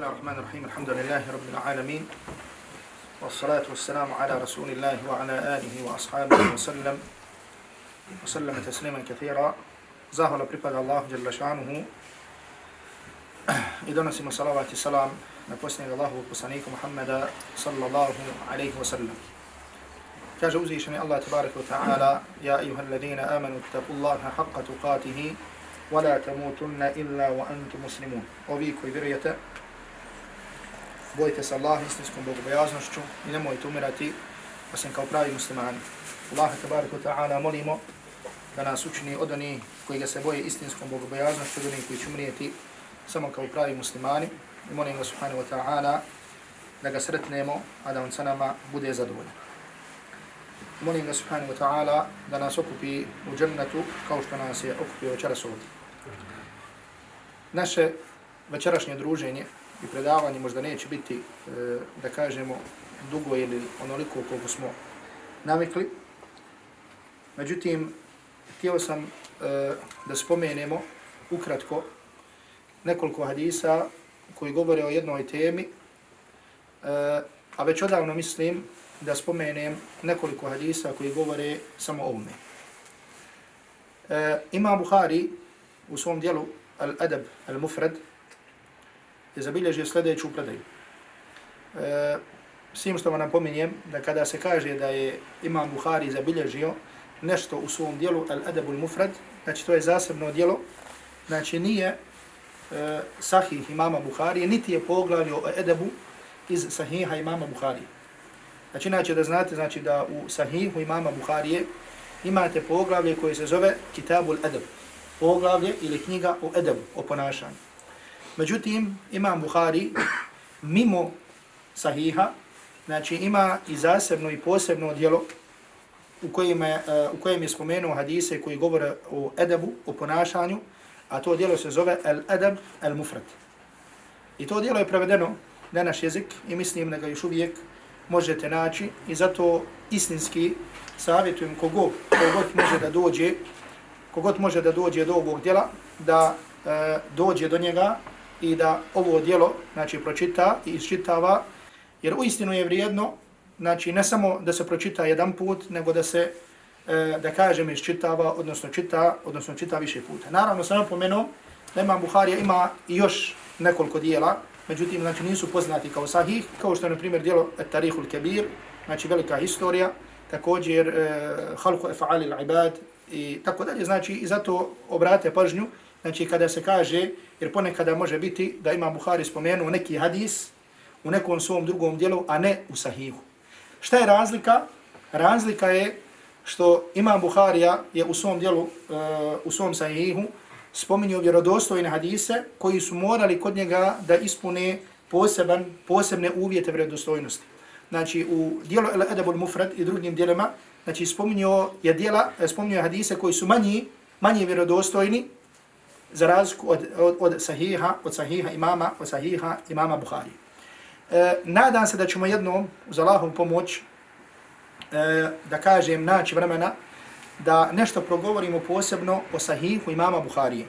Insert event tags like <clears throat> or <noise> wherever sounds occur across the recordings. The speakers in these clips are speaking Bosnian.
الله الرحمن الرحيم الحمد لله رب العالمين والصلاة والسلام على رسول الله وعلى آله وأصحابه وسلم وسلم تسليما كثيرا زاه الله بريبا الله جل شانه إذا نسيم صلاة السلام نقصني الله وقصنيك محمد صلى الله عليه وسلم كجوزي شني الله تبارك وتعالى يا أيها الذين آمنوا اتقوا الله حق تقاته ولا تموتن إلا وأنتم مسلمون وبيكو برية bojite se Allah istinskom bogobojaznošću i nemojte umirati osim kao pravi muslimani. Allah tabaraka ta'ala molimo da nas učini od onih koji ga se boje istinskom bogobojaznošću, od onih koji će umrijeti samo kao pravi muslimani. I molim ga subhanahu wa ta'ala da ga sretnemo, a da on sa nama bude zadovoljan. Molim ga subhanahu wa ta'ala da nas okupi u džennetu kao što nas je okupio večeras ovdje. Naše večerašnje druženje i predavanje možda neće biti, e, da kažemo, dugo ili onoliko koliko smo navikli. Međutim, htio sam e, da spomenemo ukratko nekoliko hadisa koji govore o jednoj temi, e, a već odavno mislim da spomenem nekoliko hadisa koji govore samo o ovome. Imam Buhari u svom dijelu Al-Adab Al-Mufrad, je zabilježio sljedeću predaju. E, svim što vam napominjem da kada se kaže da je Imam Buhari zabilježio nešto u svom dijelu Al-Adabul Mufrad, znači to je zasebno dijelo, znači nije e, sahih imama Buhari, niti je poglavio o edebu iz sahiha imama Buhari. Znači, inače da znate znači da u sahihu imama Buharije imate poglavlje koje se zove Kitabul Edeb. Poglavlje ili knjiga o edebu, o ponašanju. Međutim, imam Buhari, mimo sahiha, znači ima i zasebno i posebno djelo u kojem je, e, u kojem je spomenuo hadise koji govore o edebu, o ponašanju, a to djelo se zove El Edeb El Mufrat. I to djelo je prevedeno na naš jezik i mislim da ga još uvijek možete naći i zato istinski savjetujem kogod, kogod može da dođe kogod može da dođe do ovog djela, da e, dođe do njega i da ovo djelo znači, pročita i isčitava, jer uistinu je vrijedno, znači ne samo da se pročita jedan put, nego da se, e, da kažem, isčitava, odnosno čita, odnosno čita više puta. Naravno, sam napomenuo da Imam Buharija ima i još nekoliko dijela, međutim, znači nisu poznati kao sahih, kao što je, na primjer, dijelo Tarihul Kebir, znači velika historija, također e, Halku Efa'ali l'ibad i tako dalje, znači i zato obrate pažnju, znači kada se kaže, jer ponekada može biti da ima Buhari spomenu neki hadis u nekom svom drugom dijelu, a ne u sahihu. Šta je razlika? Razlika je što ima Buharija je u svom dijelu, uh, u svom sahihu, spominio vjerodostojne hadise koji su morali kod njega da ispune poseban, posebne uvjete vjerodostojnosti. Znači u dijelu El Edabul Mufrad i drugim dijelima, znači spominio je dijela, eh, spominio hadise koji su manji, manje vjerodostojni, za razliku od, od, od sahiha, od sahiha imama, od sahiha imama Buhari. E, nadam se da ćemo jednom, uz Allahom pomoć, e, da kažem, naći vremena, da nešto progovorimo posebno o sahihu imama Buharije.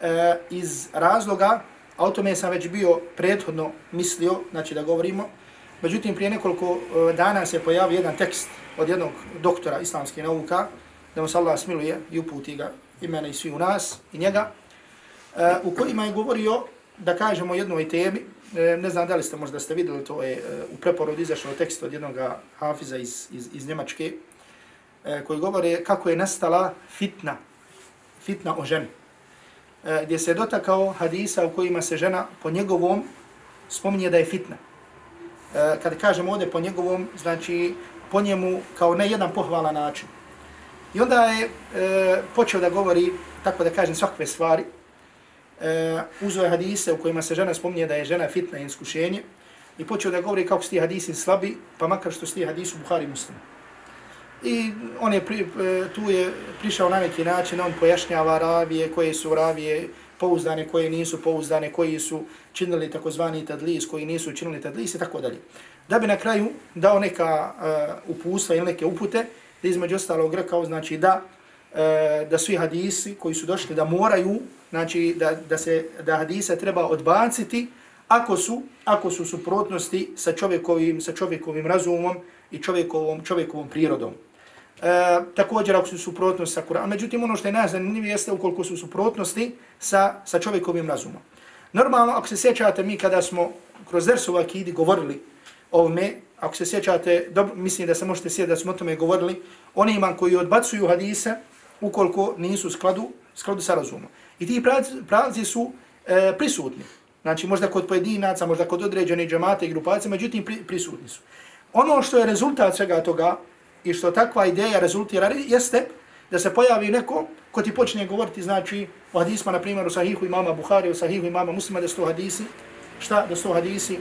E, iz razloga, a o tome sam već bio prethodno mislio, znači da govorimo, međutim prije nekoliko e, dana se pojavio jedan tekst od jednog doktora islamske nauka, da mu se Allah smiluje i uputi ga i mene i svi u nas i njega, uh, u kojima je govorio, da kažemo jednoj temi, e, ne znam da li ste možda ste vidjeli, to je e, u preporodu izašao tekst od jednog hafiza iz, iz, iz Njemačke, koji govore kako je nastala fitna, fitna o ženi, gdje se je dotakao hadisa u kojima se žena po njegovom spominje da je fitna. Uh, kada kažemo ovdje po njegovom, znači po njemu kao ne jedan pohvala način. I onda je e, počeo da govori, tako da kažem, svakve stvari. E, uzeo je hadise u kojima se žena spominje da je žena fitna i iskušenje. I počeo da govori kako su ti hadisi slabi, pa makar što su ti hadisi u Buhari muslima. I on je, pri, e, tu je prišao na neki način, on pojašnjava ravije, koje su ravije pouzdane, koje nisu pouzdane, koji su činili takozvani tadlis, koji nisu činili tadlis i tako dalje. Da bi na kraju dao neka e, uh, upustva ili neke upute, da između ostalog rekao znači da e, da svi hadisi koji su došli da moraju znači da, da se da hadise treba odbaciti ako su, ako su suprotnosti sa čovjekovim, sa čovjekovim razumom i čovjekovom, čovjekovom prirodom. E, također ako su suprotnosti sa Kur'anom. Međutim, ono što je najzanimljivije jeste ukoliko su suprotnosti sa, sa čovjekovim razumom. Normalno, ako se sjećate mi kada smo kroz Dersova Akidi govorili o ovome, ako se sjećate, dobro, mislim da se možete sjetiti da smo o tome govorili, oni iman koji odbacuju hadise ukoliko nisu skladu, skladu sa razumom. I ti pravci su e, prisutni. Znači, možda kod pojedinaca, možda kod određene džamate i grupacije, međutim, pri, prisutni su. Ono što je rezultat svega toga i što takva ideja rezultira jeste da se pojavi neko ko ti počne govoriti, znači, o hadisma, na primjer, u sahihu imama Buhari, u sahihu imama muslima, da su hadisi, šta, da su hadisi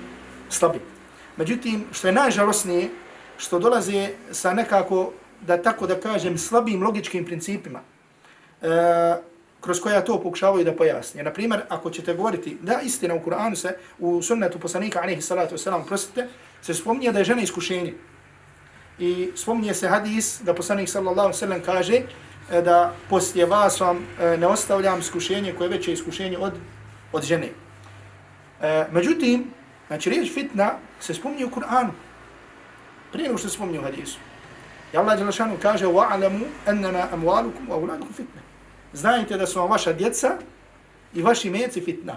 slabi. Međutim, što je najžalosnije, što dolaze sa nekako, da tako da kažem, slabim logičkim principima, e, kroz koja to pokušavaju da pojasnije. Na primjer, ako ćete govoriti, da istina u Kur'anu se, u sunnetu poslanika, alaihi salatu wasalam, prostite, se spominje da je žena iskušenje. I spominje se hadis da poslanik sallallahu sallam kaže e, da poslije vas vam e, ne ostavljam iskušenje koje je veće iskušenje od, od žene. E, međutim, znači riječ fitna se spominje u Kur'anu. Prije nego što se spominje u hadisu. I Allah Đelešanu kaže وَعَلَمُوا أَنَّمَا أَمْوَالُكُمْ وَأَوْلَادُكُمْ fitne. Znajte da su vam vaša djeca i vaši meci fitna.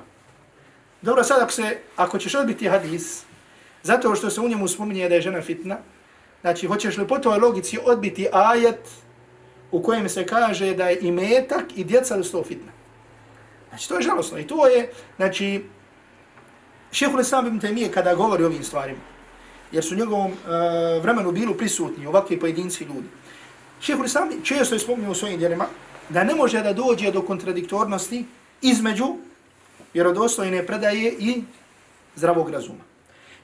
Dobro, sad ako, se, ako ćeš odbiti hadis, zato što se u njemu spominje da je žena fitna, znači hoćeš li po toj logici odbiti ajet u kojem se kaže da je i metak i djeca da su to fitna. Znači to je žalosno i to je, znači, šehhul Islam ibn Taymiye kada govori o ovim stvarima, jer su u njegovom uh, vremenu bili prisutni ovakvi pojedinci ljudi. Šehhul Islam često je spomnio u svojim djelima da ne može da dođe do kontradiktornosti između vjerodostojne predaje i zdravog razuma.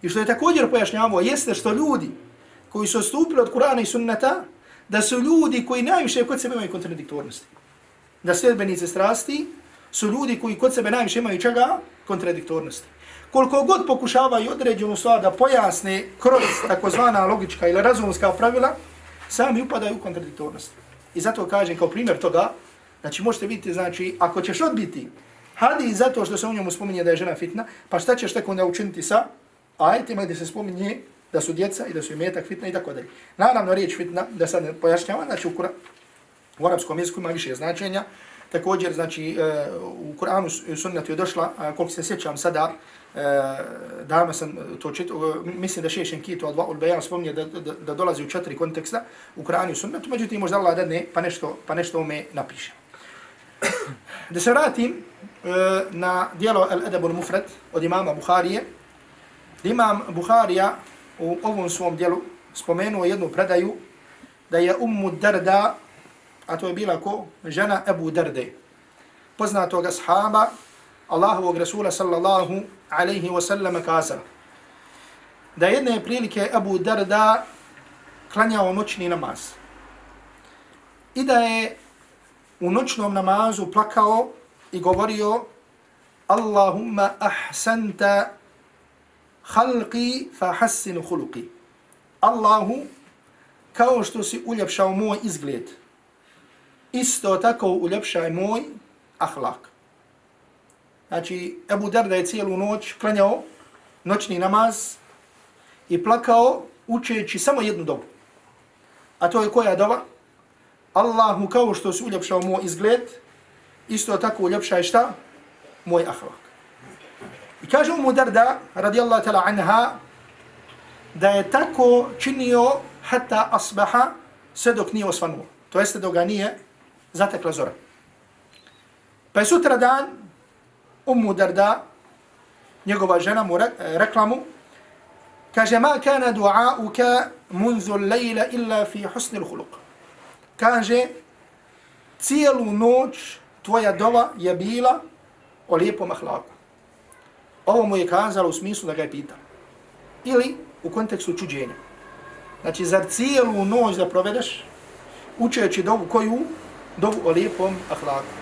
I što je također pojašnjavao jeste što ljudi koji su stupili od Kurana i Sunnata, da su ljudi koji najviše kod sebe imaju kontradiktornosti. Da sljedbenice strasti su ljudi koji kod sebe najviše imaju čega? Kontradiktornosti. Koliko god pokušavaju određenu stvar da pojasne kroz takozvana logička ili razumska pravila, sami upadaju u kontradiktornost. I zato kažem kao primjer toga, znači možete vidjeti, znači, ako ćeš odbiti hadi zato što se u njemu spominje da je žena fitna, pa šta ćeš tako onda učiniti sa ajetima gdje se spominje da su djeca i da su imetak fitna i tako dalje. Naravno, riječ fitna, da sad ne pojašnjava, znači u, u arapskom jeziku ima više značenja, također, znači, e, u Kur'anu sunnetu je došla, koliko se sjećam sada, e, dama sam to čitao, e, mislim da šešen Kito od Va'ul Bejan spominje da, da, da, dolazi u četiri konteksta u Kur'anu sunnetu, međutim, možda Allah dadne, pa nešto, pa nešto ome napiše. da se vratim e, na dijelo Al-Adabul Mufrad od imama Buharije, imam Buharija u ovom svom dijelu spomenuo jednu predaju da je Ummu Darda, a to je bila ko? Žena Ebu Derde, poznatog ashaba Allahovog Rasula sallallahu alaihi wasallam kazala. Da jedne prilike Ebu Darda klanjao noćni namaz. I da je u noćnom namazu plakao i govorio Allahumma ahsanta halqi fa hassin khuluqi Allahu, kao što si uljepšao moj izgled, isto tako uljepšaj moj ahlak. Znači, Ebu Darda je cijelu noć klanjao noćni namaz i plakao učeći samo jednu dobu. A to je koja doba? Allahu, kao što si uljepšao moj izgled, isto tako uljepšaj šta? Moj ahlak. I kaže mu Darda, radijallahu ta'la anha, da je tako činio hata asbaha sve dok nije osvanuo. To jeste dok ga nije zatekla zora. Pa je sutra dan Ummu Darda, njegova žena mu e, rekla mu, kaže, ma kana du'auka munzu lejla illa fi husni l'huluq. Kaže, cijelu noć tvoja dova je bila o lijepom ahlaku. Ovo mu je kazalo u smislu da ga je pitao. Ili u kontekstu čuđenja. Znači, zar cijelu noć da provedeš učeći dovu koju? Dovu o lijepom ahlaku.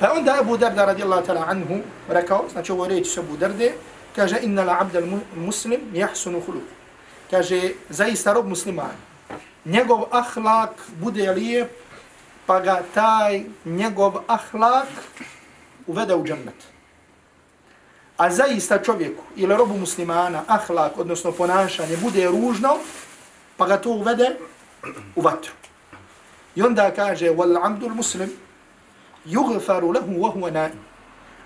Pa onda Abu Darda radijallahu ta'ala anhu rekao, znači ovo reći se Abu Darde, kaže, inna la abdal muslim jahsunu hulu. Kaže, zaista rob musliman, njegov ahlak bude lijep, pa ga taj njegov ahlak uvede u džennet. a zaista čovjeku ili robu muslimana, ahlak, odnosno ponašanje, bude ružno, pa ga to uvede u vatru. I onda kaže, wal amdul muslim, yugfaru lahu wa huwa naim.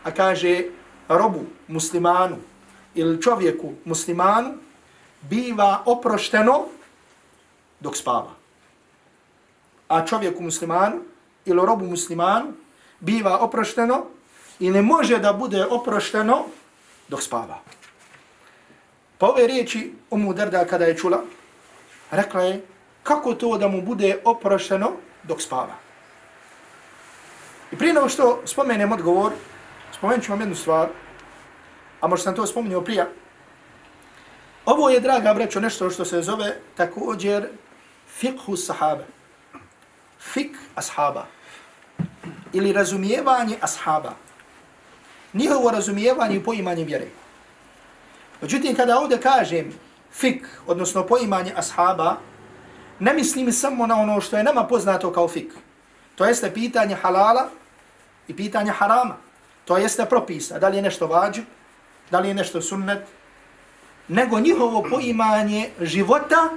A kaže, robu muslimanu ili čovjeku muslimanu biva oprošteno dok spava. A čovjeku muslimanu ili robu muslimanu biva oprošteno i ne može da bude oprošteno dok spava. Pa ove riječi Umu Derda kada je čula, rekla je kako to da mu bude oprošteno dok spava. I prije nego što spomenem odgovor, spomenut ću vam jednu stvar, a možda sam to spomenuo prije. Ovo je, draga brećo, nešto što se zove također fikhu sahaba. Fik ashaba. Ili razumijevanje ashaba njihovo razumijevanje i poimanje vjere. Međutim, kada ovdje kažem fik, odnosno poimanje ashaba, ne mislim samo na ono što je nama poznato kao fik. To jeste pitanje halala i pitanje harama. To jeste propisa. Da li je nešto vađu, da li je nešto sunnet, nego njihovo poimanje života,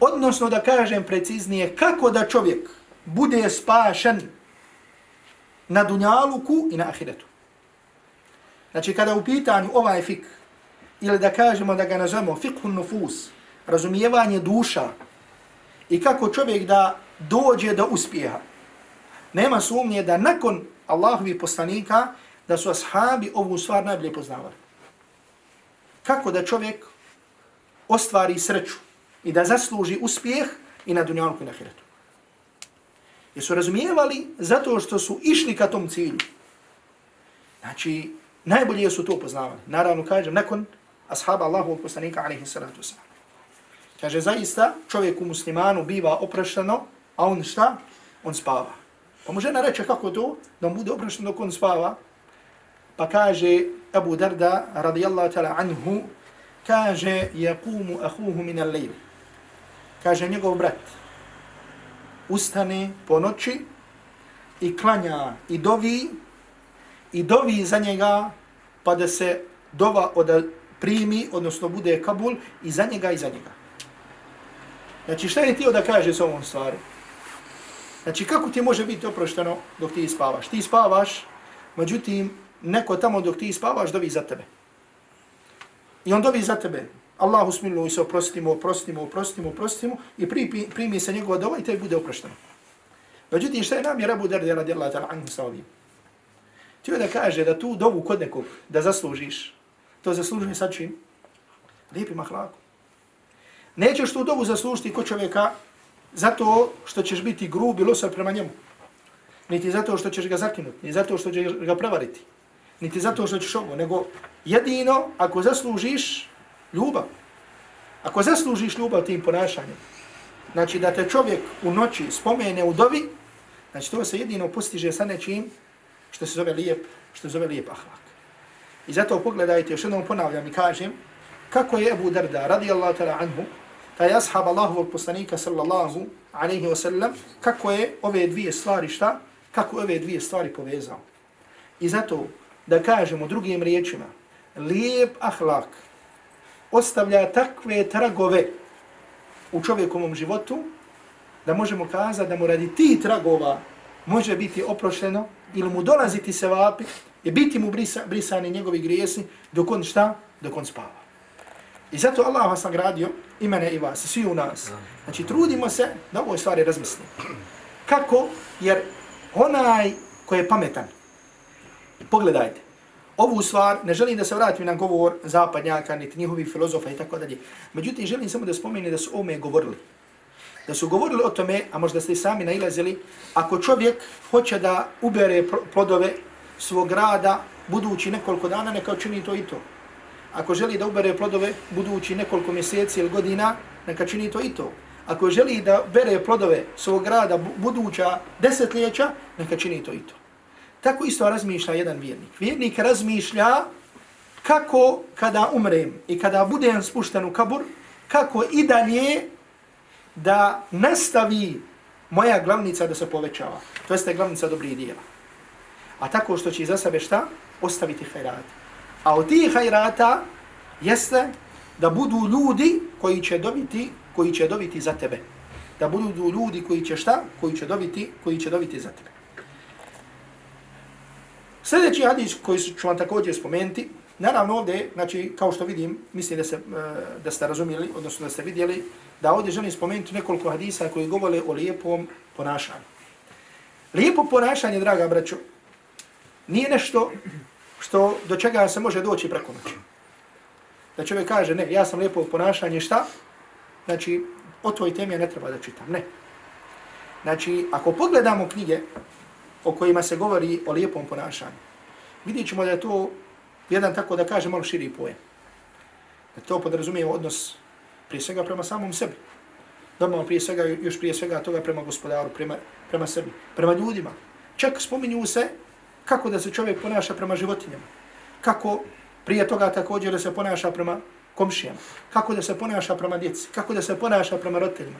odnosno da kažem preciznije, kako da čovjek bude spašen na dunjaluku i na ahiretu. Znači, kada u pitanju ovaj fik, ili da kažemo da ga nazovemo fikhun nufus, razumijevanje duša, i kako čovjek da dođe do uspjeha, nema sumnje da nakon Allahovi poslanika, da su ashabi ovu stvar najbolje poznavali. Kako da čovjek ostvari sreću i da zasluži uspjeh i na dunjalku i na ahiretu. Jesu razumijevali zato što su išli ka tom cilju. Znači, najbolje su to poznavali. Naravno, kažem, nakon ashaba Allahovog poslanika, alaihi salatu wasalam. Kaže, zaista čovjeku muslimanu biva oprašteno, a on šta? On spava. Pa mu žena reče kako to? Da on bude oprašteno dok on spava. Pa kaže Abu Darda, radijallahu ta'ala anhu, kaže, jakumu ahuhu min al-lejl. Kaže, njegov brat, ustane po noći i klanja i dovi i dovi za njega pa da se dova od primi, odnosno bude kabul i za njega i za njega. Znači šta je tio da kaže s ovom stvari? Znači kako ti može biti oprošteno dok ti spavaš? Ti spavaš, međutim neko tamo dok ti spavaš dovi za tebe. I on dovi za tebe. Allahu smilu i se oprostimo, oprostimo, oprostimo, oprostimo i primi, primi se njegova dova i te bude oprošteno. Međutim, šta je nam je Rabu Dardi radijallahu ta'ala anhu sa ovim? Ti da kaže da tu dovu kod nekog da zaslužiš, to zaslužuje sa čim? Lijepim ahlakom. Nećeš tu dovu zaslužiti kod čovjeka zato što ćeš biti grub i losar prema njemu. Niti zato što ćeš ga zakinuti, niti zato što ćeš ga prevariti, niti zato što ćeš ovo, nego jedino ako zaslužiš ljubav. Ako zaslužiš ljubav tim ponašanjem, znači da te čovjek u noći spomene u dovi, znači to se jedino postiže sa nečim što se zove lijep, što se zove lijep ahlak. I zato pogledajte, još jednom ponavljam i kažem, kako je Abu Darda, radijallahu ta'ala anhu, taj ashab Allahovog poslanika, sallallahu alaihi wa sallam, kako je ove dvije stvari šta? Kako ove dvije stvari povezao. I zato, da kažemo drugim riječima, lijep ahlak ostavlja takve tragove u čovjekovom životu, da možemo kazati da mu radi ti tragova može biti oprošteno ili mu dolaziti se vapi i biti mu brisa, brisani njegovi grijesi dok on šta? Dok on spava. I zato Allah vas nagradio i mene i vas, svi u nas. Znači trudimo se da ovoj stvari razmislimo. Kako? Jer onaj koji je pametan, pogledajte, ovu stvar, ne želim da se vratim na govor zapadnjaka, niti njihovih filozofa i tako dalje. Međutim, želim samo da spomenu da su ome govorili da su govorili o tome, a možda ste i sami nailazili, ako čovjek hoće da ubere plodove svog rada budući nekoliko dana, neka čini to i to. Ako želi da ubere plodove budući nekoliko mjeseci ili godina, neka čini to i to. Ako želi da bere plodove svog rada buduća desetljeća, neka čini to i to. Tako isto razmišlja jedan vjernik. Vjernik razmišlja kako kada umrem i kada budem spušten u kabur, kako i dalje da nastavi moja glavnica da se povećava. To jeste glavnica dobrih dijela. A tako što će za sebe šta? Ostaviti hajrati A od tih hajrata jeste da budu ljudi koji će dobiti, koji će dobiti za tebe. Da budu ljudi koji će šta? Koji će dobiti, koji će dobiti za tebe. Sljedeći hadis koji ću vam također spomenuti, naravno ovdje, znači, kao što vidim, mislim da, se, e, da ste razumijeli, odnosno da ste vidjeli, da ovdje želim spomenuti nekoliko hadisa koji govore o lijepom ponašanju. Lijepo ponašanje, draga braćo, nije nešto što do čega se može doći preko noći. Da čovjek kaže, ne, ja sam lijepo ponašanje, šta? Znači, o tvoj temi ja ne treba da čitam, ne. Znači, ako pogledamo knjige o kojima se govori o lijepom ponašanju, vidjet ćemo da je to jedan tako da kaže malo širi pojem. Da to podrazumije odnos prije svega prema samom sebi. Normalno prije svega, još prije svega toga prema gospodaru, prema, prema sebi, prema ljudima. Čak spominju se kako da se čovjek ponaša prema životinjama. Kako prije toga također da se ponaša prema komšijama. Kako da se ponaša prema djeci. Kako da se ponaša prema roditeljima.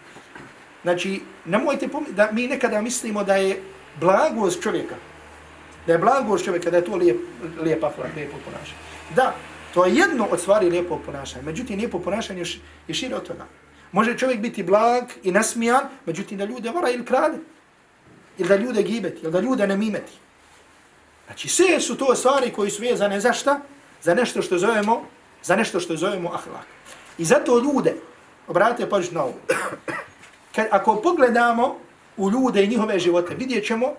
Znači, nemojte pomijeti da mi nekada mislimo da je blagost čovjeka, da je blagost čovjeka, da je to lijep, lijep afla, lijepo ponašanje. Da, to je jedno od stvari lijepo ponašanja. Međutim, lijepo ponašanje je šire od toga. Može čovjek biti blag i nasmijan, međutim da ljude vara ili krade. Ili da ljude gibeti, ili da ljude ne mimeti. Znači, sve su to stvari koji su vezane za šta? Za nešto što zovemo, za nešto što zovemo ahlak. I zato ljude, obratite pažnju na ovo, kad, ako pogledamo u ljude i njihove živote, vidjet ćemo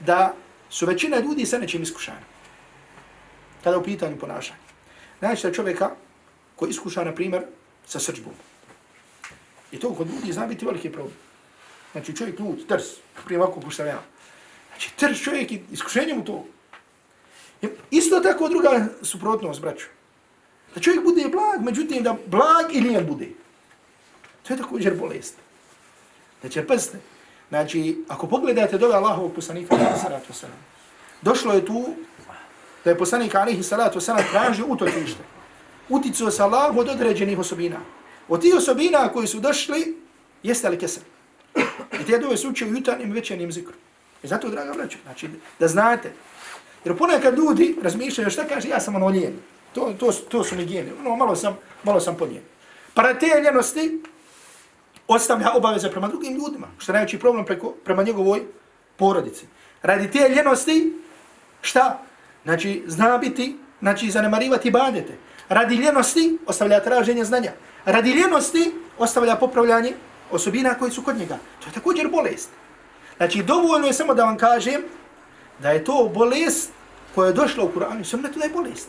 da su većina ljudi sa nečim iskušani. Kada u pitanju ponašanja. Znači da čovjeka koji iskuša, na primjer, sa srđbom. I to kod ljudi zna biti veliki problem. Znači čovjek ljud, trs, prije ovako postavljamo. Znači trs čovjek i iskušenje mu to. Isto tako druga suprotnost, braću. Da čovjek bude blag, međutim da blag i lijen bude. To je također bolest. Znači, pazite, znači, ako pogledate dove Allahovog poslanika, salatu wasalam, došlo je tu da je poslanik alihi salatu wasalam tražio utočište. Uticao se Allah od određenih osobina. Od tih osobina koji su došli, jeste li kesel. I te dove su učio jutarnjim večernim zikrom. I zato, draga braću, znači, da znate. Jer ponekad ljudi razmišljaju šta kaže, ja sam ono lijen. To, to, to su mi gijeni. No, malo sam, malo sam ponijen. Para te ljenosti ostavlja obaveze prema drugim ljudima. Što je najveći problem preko, prema njegovoj porodici. Radi te ljenosti, šta? Znači, zna biti, znači, zanemarivati badete. Radi ljenosti, ostavlja traženje znanja. Radi ljenosti, ostavlja popravljanje osobina koji su kod njega. To je također bolest. Znači, dovoljno je samo da vam kažem da je to bolest koja je došla u Kur'anu. Sam da to je bolest.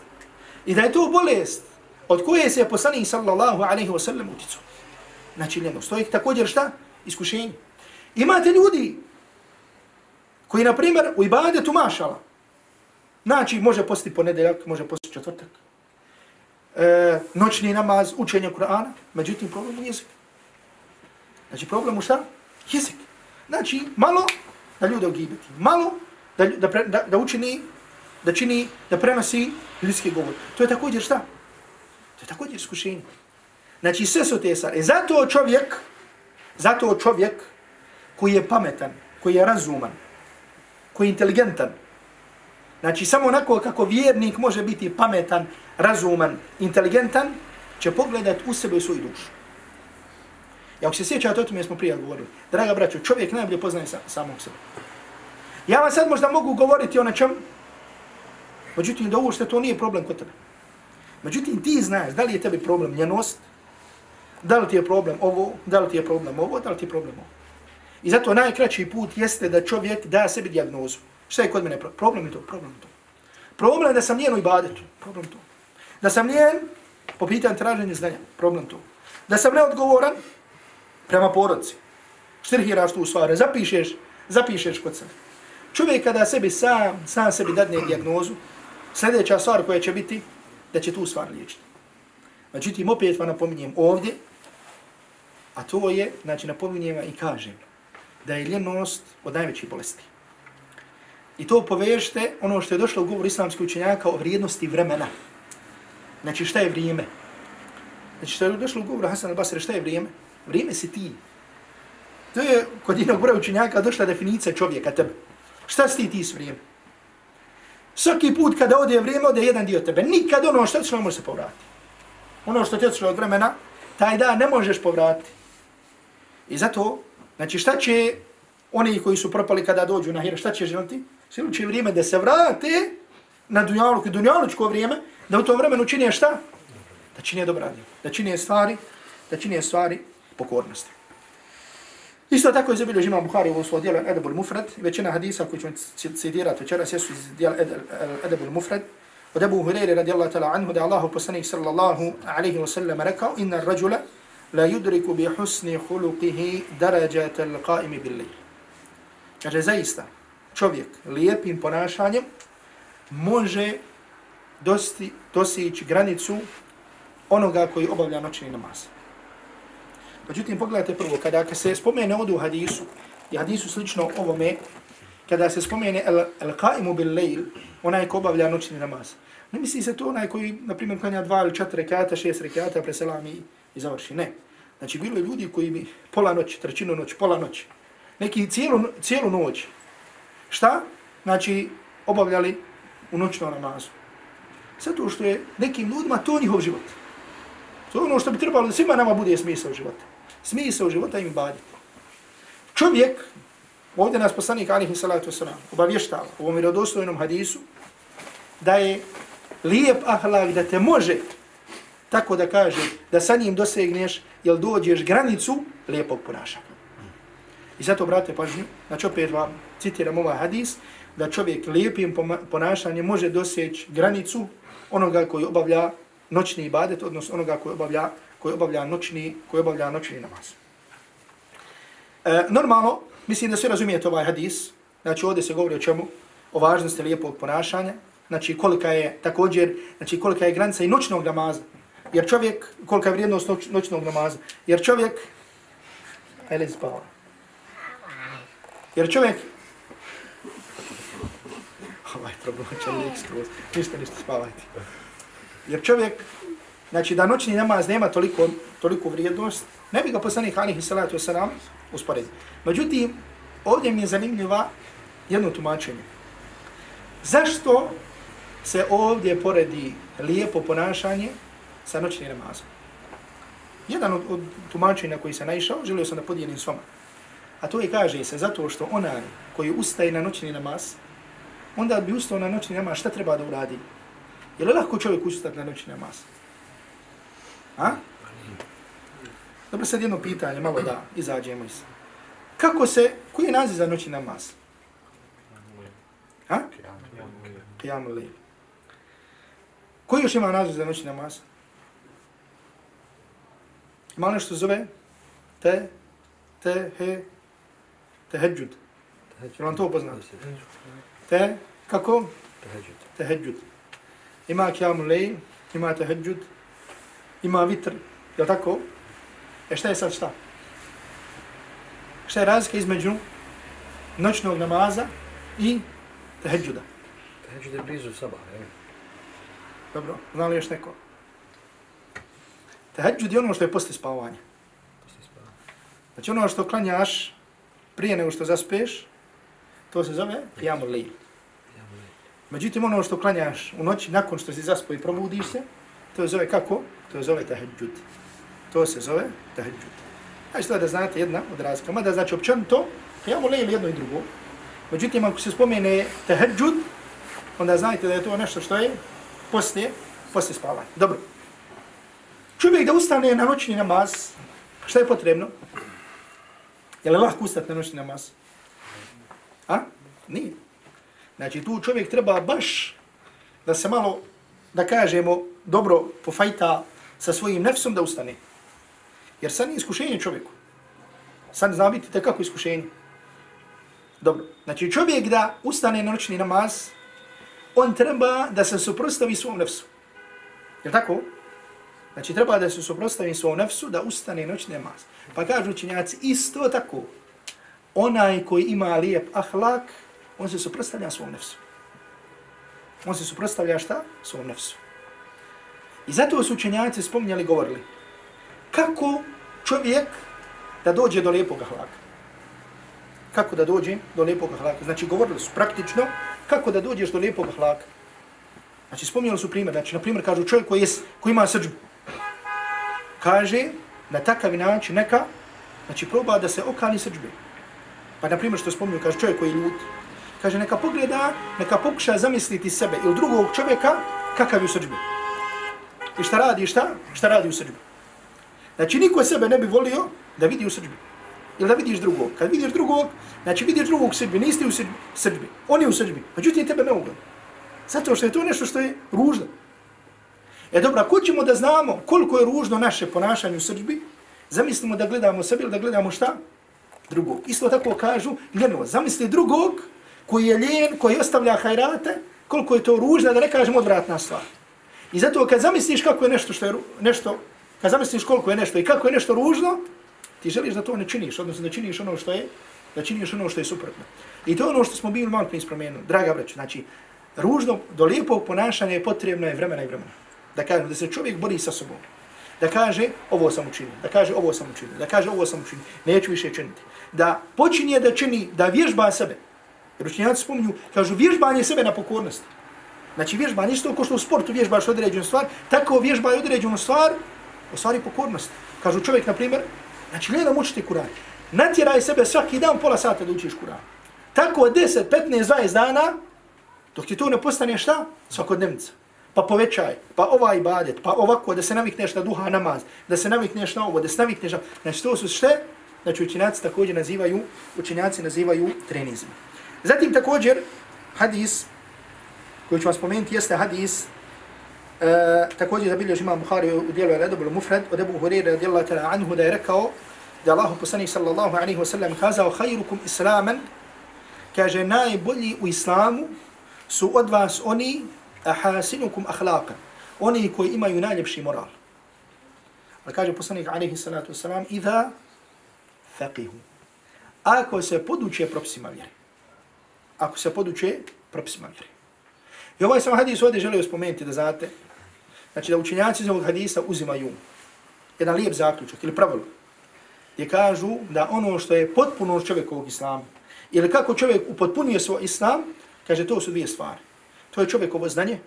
I da je to bolest od koje se je poslanik sallallahu alaihi wa sallam uticao. Znači, ljenost. To je također šta? Iskušenje. Imate ljudi koji, na primjer, u ibadetu mašala. Znači, može postiti ponedeljak, može postiti četvrtak. E, noćni namaz, učenje Kur'ana. Međutim, problem u jezik. Znači, problem u šta? Jezik. Znači, malo da ljude ogibeti, Malo da, da, da, da učini, da čini, da prenosi ljudski govor. To je također šta? To je također iskušenje. Znači, sve su te stvari. E zato čovjek, zato čovjek koji je pametan, koji je razuman, koji je inteligentan, znači samo onako kako vjernik može biti pametan, razuman, inteligentan, će pogledat u sebe i svoju dušu. I ako se sjećate o tome, smo prije govorili. Draga braćo, čovjek najbolje poznaje sa, samog sebe. Ja vam sad možda mogu govoriti o nečem, međutim, da ovo što to nije problem kod tebe. Međutim, ti znaš da li je tebi problem njenost, Da li ti je problem ovo, da li ti je problem ovo, da li ti je problem ovo. I zato najkraći put jeste da čovjek da sebi diagnozu. Šta je kod mene problem? je to, problem to. Problem je da sam njen u ibadetu, problem to. Da sam njen po pitanju traženja znanja, problem to. Da sam neodgovoran prema porodci. Štrihiraš tu stvari, zapišeš, zapišeš kod sebe. Čovjek kada sebi sam, sam sebi dadne diagnozu, sljedeća stvar koja će biti, da će tu stvar liječiti. Međutim, opet vam napominjem ovdje, A to je, znači, napominjem i kažem da je ljenost od najvećih bolesti. I to povežete ono što je došlo u govor islamskih učenjaka o vrijednosti vremena. Znači, šta je vrijeme? Znači, što je došlo u govor Hasan al-Basri, šta je vrijeme? Vrijeme si ti. To je kod jednog broja učenjaka došla definicija čovjeka tebe. Šta si ti ti s vrijeme? Svaki put kada ode vrijeme, ode jedan dio tebe. Nikad ono što ti ne može se povratiti. Ono što ti je od vremena, taj dan ne možeš povratiti. I zato, znači šta će oni koji su propali kada dođu na hira, šta će želiti? Silu će vrijeme da se vrate na dunjaluk i dunjalučko vrijeme, da u tom vremenu čine šta? Da čini dobra Da čini stvari, da čini stvari pokornosti. Isto tako je zabilježi imam Bukhari u svoj dijelu Edebul Mufrad. Većina hadisa koji ćemo citirati večeras jesu iz dijela Edebul Mufrad. Od Ebu Hureyre radijallahu ta'la anhu da Allahu poslanik sallallahu alaihi wa sallam rekao inna rajula la yudriku bi husni huluqihi darajata al-qaimi bil lejl. Kaže zaista čovjek lijepim ponašanjem može dosti, dosići granicu onoga koji obavlja noćni namaz. Međutim, pogledajte prvo, kada se spomene ovdje u hadisu, i hadisu slično ovome, kada se spomene el-qaimu bil lejl, onaj ko obavlja noćni namaz. Ne misli se to onaj koji, na primjer, klanja dva ili četiri rekata, šest rekata, preselam i, i završi. Ne. Znači, bilo je ljudi koji bi pola noć, trećinu noć, pola noć, neki cijelu, cijelu noć, šta? Znači, obavljali u noćnom namazu. Zato što je nekim ljudima to njihov život. To je ono što bi trebalo da svima nama bude smisao života smisao života im baditi. Čovjek, ovdje nas poslanik alihi salatu wasalam, obavještava u ovom vjerodostojnom hadisu, da je lijep ahlak da te može, tako da kaže, da sa njim dosegneš, jel dođeš granicu lijepog ponašanja. I zato, brate, pažnju, znači opet vam citiram ovaj hadis, da čovjek lijepim ponašanjem može doseći granicu onoga koji obavlja noćni ibadet, odnosno onoga koji obavlja koji obavlja noćni, koji obavlja noćni namaz. E, normalno, mislim da se razumijete ovaj hadis, znači ovdje se govori o čemu, o važnosti lijepog ponašanja, znači kolika je također, znači kolika je granica i noćnog namaza, jer čovjek, kolika je vrijednost noć, noćnog namaza, jer čovjek, ajde spava, jer čovjek, <laughs> ovaj problem će lijek skroz, ništa, ništa, spavajte. Jer čovjek znači da noćni namaz nema toliko, toliko vrijednost, ne bi ga poslanih alihi salatu wasalam usporedio. Međutim, ovdje mi je zanimljiva jedno tumačenje. Zašto se ovdje poredi lijepo ponašanje sa noćnim namazom? Jedan od, od tumačenja koji se naišao, želio sam da podijelim s vama. A to je kaže se zato što onaj koji ustaje na noćni namaz, onda bi ustao na noćni namaz, šta treba da uradi? Je li lahko čovjek ustati na noćni namaz? Ha? Dobro, sad jedno pitanje, malo da izađemo iz. Kako se, koji je naziv za noći namaz? Ha? Qiyamu li. Koji još ima naziv za noći namaz? Ima li nešto zove? Te, te, he, teheđud. Jel vam to upoznati? Te, kako? Teheđud. Teheđud. Ima qiyamu li, ima teheđud, ima vitr, je tako? E šta je sad šta? Šta je razlika između noćnog namaza i teheđuda? Teheđud je blizu sabah, je Dobro, zna li još neko? Teheđud je ono što je posle spavanja. Posle spavanja. Znači ono što klanjaš prije nego što zaspeš, to se zove jamu li. Međutim, ono što klanjaš u noći, nakon što si zaspo i probudiš se, to se zove kako? To se zove tahajjud. To se zove tahajjud. Znači to da znate jedna od razlika. Mada znači općan to, ja mu lejim jedno i drugo. Međutim, ako se spomene tahajjud, onda znajte da je to nešto što je poslije, poslije spavanja. Dobro. Čovjek da ustane na noćni namaz, šta je potrebno? Je li lahko ustati na noćni namaz? A? Nije. Znači tu čovjek treba baš da se malo, da kažemo, dobro pofajta sa svojim nefsom da ustane. Jer san je iskušenje čovjeku. San zna biti tekako iskušenje. Dobro. Znači čovjek da ustane na noćni namaz, on treba da se suprostavi svom nefsu. Je tako? Znači treba da se suprostavi svom nefsu da ustane noćni namaz. Pa kažu učinjaci isto tako. Onaj koji ima lijep ahlak, on se suprostavlja svom nefsu. On se suprostavlja šta? Svom nefsu. I zato su učenjaci spominjali, govorili, kako čovjek da dođe do lijepog ahlaka. Kako da dođe do lijepog ahlaka. Znači, govorili su praktično, kako da dođeš do lijepog ahlaka. Znači, spominjali su primjer. Znači, na primjer, kažu čovjek koji, je, koji ima srđbu. Kaže, na takav način neka, znači, proba da se okani srđbe. Pa, na primjer, što spominju, kaže čovjek koji je ljud. Kaže, neka pogleda, neka pokuša zamisliti sebe ili drugog čovjeka kakav je u srđbi. I šta radi, šta? Šta radi u srđbi. Znači, niko sebe ne bi volio da vidi u srđbi. Ili da vidiš drugog. Kad vidiš drugog, znači vidiš drugog u srđbi, niste u srđbi. On je u srđbi. Međutim, tebe ne ugleda. Zato što je to nešto što je ružno. E dobro, ko ćemo da znamo koliko je ružno naše ponašanje u srđbi, zamislimo da gledamo sebe ili da gledamo šta? Drugog. Isto tako kažu, ljeno, zamisli drugog koji je ljen, koji ostavlja hajrate, koliko je to ružno, da ne kažemo odvratna stvar. I zato kad zamisliš kako je nešto što je nešto, kad zamisliš koliko je nešto i kako je nešto ružno, ti želiš da to ne činiš, odnosno da činiš ono što je, da činiš ono što je suprotno. I to je ono što smo bili malo prije spomenuli. Draga braću, znači, ružno, do lijepog ponašanja je potrebno je vremena i vremena. Da kaže, da se čovjek bori sa sobom. Da kaže, ovo sam učinio. Da kaže, ovo sam učinio. Da kaže, ovo sam učinio. Neću više činiti. Da počinje da čini, da vježba sebe. Jer učinjaci spominju, kažu, vježbanje sebe na pokornosti. Znači, vježba isto ko što u sportu vježbaš određenu stvar, tako vježba je određenu stvar, u stvari pokornost. Kažu čovjek, na primjer, znači, gledam učiti Kur'an. Natjeraj sebe svaki dan pola sata da učiš Kur'an. Tako 10, 15, 20 dana, Dok ti to ne postane šta? Svakodnevnica. Pa povećaj, pa ovaj ibadet, pa ovako da se navikneš na duha namaz, da se navikneš na ovo, da se navikneš na... Znači to su šte, znači učinjaci također nazivaju, učinjaci nazivaju trenizm. Zatim također hadis, koji ću vam spomenuti, jeste hadis, uh, također zabilježi imam Buhari u dijelu Al-Adab mufrad od Ebu Hurire radijallahu ta'ala anhu da je rekao da Allahu poslanih sallallahu alaihi wa sallam kazao khairukum islaman, kaže najbolji u islamu su od vas oni ahasinukum akhlaqa, oni koji imaju najljepši moral. Ali kaže poslanik alaihi salatu wasalam, idha faqihu. Ako se poduče propisima vjeri. Ako se poduče propisima vjeri. I ovaj sam hadis ovdje želio spomenuti da znate, znači da učenjaci iz ovog hadisa uzimaju jedan lijep zaključak ili pravilo, gdje kažu da ono što je potpuno čovjekovog islama, ili kako čovjek upotpunio svoj islam, Kaže, to su dvije stvari. To je čovjekovo znanje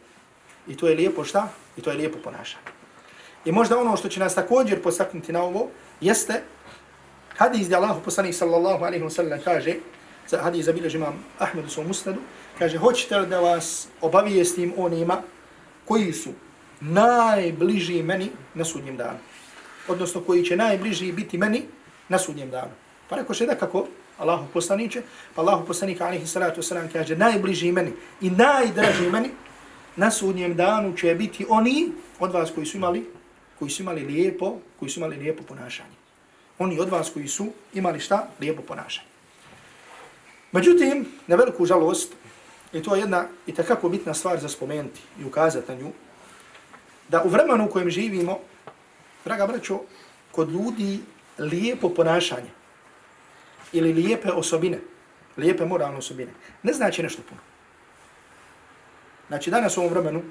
i to je lijepo šta? I to je lijepo ponašanje. I možda ono što će nas također postaknuti na ovo jeste hadis gdje Allah poslanih sallallahu alaihi wa sallam kaže, za hadis zabilježi imam Ahmedu svom musnadu, kaže, hoćete li da vas obavijestim onima koji su najbliži meni na sudnjem danu? Odnosno, koji će najbliži biti meni na sudnjem danu. Pa rekao še da kako Allahu poslaniće, pa Allahu poslanik alaihi salatu wasalam kaže najbliži meni i najdraži meni na sudnjem danu će biti oni od vas koji su imali koji su imali lijepo, koji su imali lijepo ponašanje. Oni od vas koji su imali šta? Lijepo ponašanje. Međutim, na veliku žalost, i to je jedna i takako bitna stvar za spomenuti i ukazati na nju, da u vremenu u kojem živimo, draga braćo, kod ljudi lijepo ponašanje, ili lijepe osobine, lijepe moralne osobine, ne znači nešto puno. Znači danas u ovom vremenu,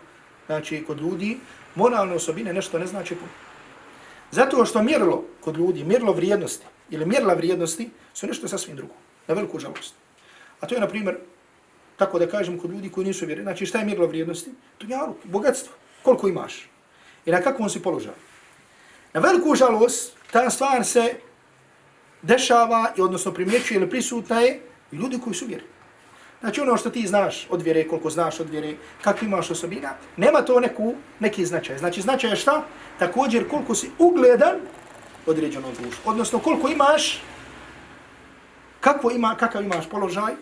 znači kod ljudi, moralne osobine nešto ne znači puno. Zato što mjerilo kod ljudi, mjerilo vrijednosti ili mjerila vrijednosti su nešto sasvim drugo, na veliku žalost. A to je, na primjer, tako da kažem, kod ljudi koji nisu vjerni. Znači, šta je mjerilo vrijednosti? To bogatstvo. Koliko imaš? I na kakvom si položaj? Na veliku žalost, ta stvar se dešava, i odnosno primjećuje ili prisutna je i ljudi koji su vjeri. Znači ono što ti znaš od vjere, koliko znaš od vjere, kakvi imaš osobina, nema to neku, neki značaj. Znači značaj je šta? Također koliko si ugledan određenom društvu. Odnosno koliko imaš, kako ima, kakav imaš položaj,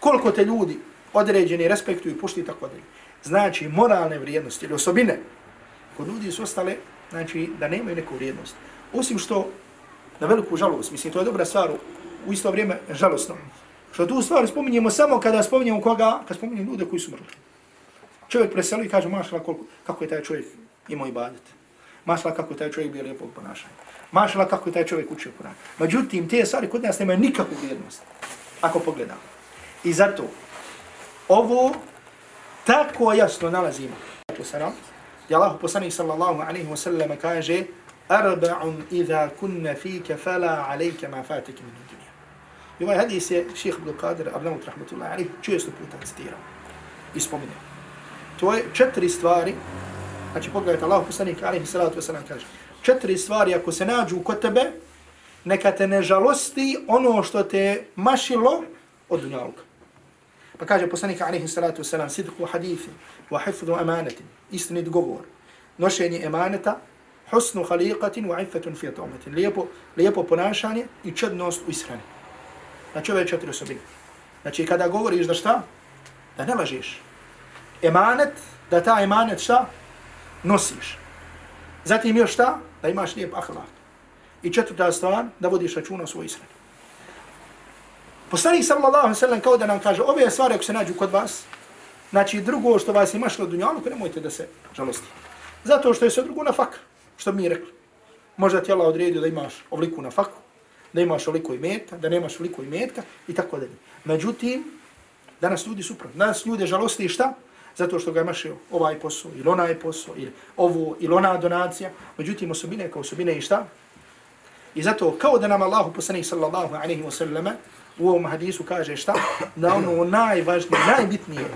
koliko te ljudi određeni respektuju i tako dalje. Znači moralne vrijednosti ili osobine kod ljudi su ostale, znači da nemaju neku vrijednost. Osim što na veliku žalost. Mislim, to je dobra stvar u isto vrijeme žalostno. Što tu stvar spominjemo samo kada spominjemo koga, kad spominjemo ljude koji su mrli. Čovjek preseli i kaže, mašala, koliko, kako je taj čovjek imao i badet. Mašala, kako je taj čovjek bio lijepog ponašanja. Mašala, kako je taj čovjek učio Kur'an. Međutim, te stvari kod nas nemaju nikakvu vrijednost. Ako pogledamo. I zato, ovo tako jasno nalazimo. I Allah poslanih sallallahu alaihi wa sallam kaže, arba'un idha kunna fika fala alayka ma fatik min dunja. I ovaj hadis je ših Abdul Qadir Abnamut rahmatullahi alaihi često puta citirao. i spomine. To je četiri stvari, znači pogledajte, Allah poslanih alaihi salatu wasalam, kaže, četiri stvari ako se nađu kod tebe, neka te ne žalosti ono što te mašilo od dunjaluka. Pa kaže poslanik, alaihi salatu wasalam, sidku hadithi, wa hifdu amanetin, istinit govor, nošenje emaneta, husnu khaliqatin wa iffetun fi atometin, lijepo, lijepo ponašanje i čednost u ishrani. Znači ove četiri osobine. Znači kada govoriš da šta? Da ne lažeš. Emanet, da ta emanet šta? Nosiš. Zatim još šta? Da imaš lijep ahlak. I četvrta stvar, da vodiš računa o svoj ishrani. Poslanik sallallahu sallam kao da nam kaže, ove stvari ako se nađu kod vas, znači drugo što vas ima što dunjalu, nemojte da se žalosti. Zato što je sve drugo na fak, što mi rekli. Možda ti Allah odredio da imaš ovliku na faku, da imaš oliko imetka, da nemaš oliko imetka i tako dalje. Međutim, danas ljudi suprotno. Danas ljude žalosti šta? Zato što ga imaš ovaj posao ili onaj posao ili ovo ili ona donacija. Međutim, osobine kao osobine i šta? I zato kao da nam Allahu poslanih sallallahu alaihi wa sallam u ovom hadisu kaže šta? Da ono najvažnije, najbitnije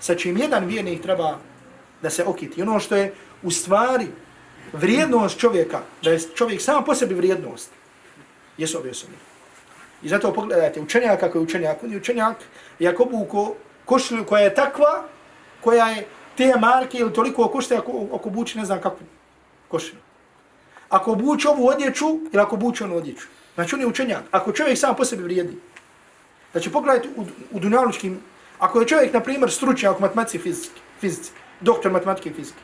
sa čim jedan vjernik treba da se okiti. Ono što je u stvari vrijednost čovjeka, da je čovjek sam po sebi vrijednost, jesu ove osobe. I zato pogledajte, učenjak kako je učenjak, on je učenjak, i ako buko košlju koja je takva, koja je te marke ili toliko košta ako, ako buči ne znam kako košlju. Ako buči ovu odjeću ili ako buči onu odjeću. Znači on je učenjak. Ako čovjek sam po sebi vrijedi. Znači pogledajte u, u dunjalučkim, ako je čovjek, na primjer, stručnjak u matematici fizici, fizici, doktor matematike i fizike.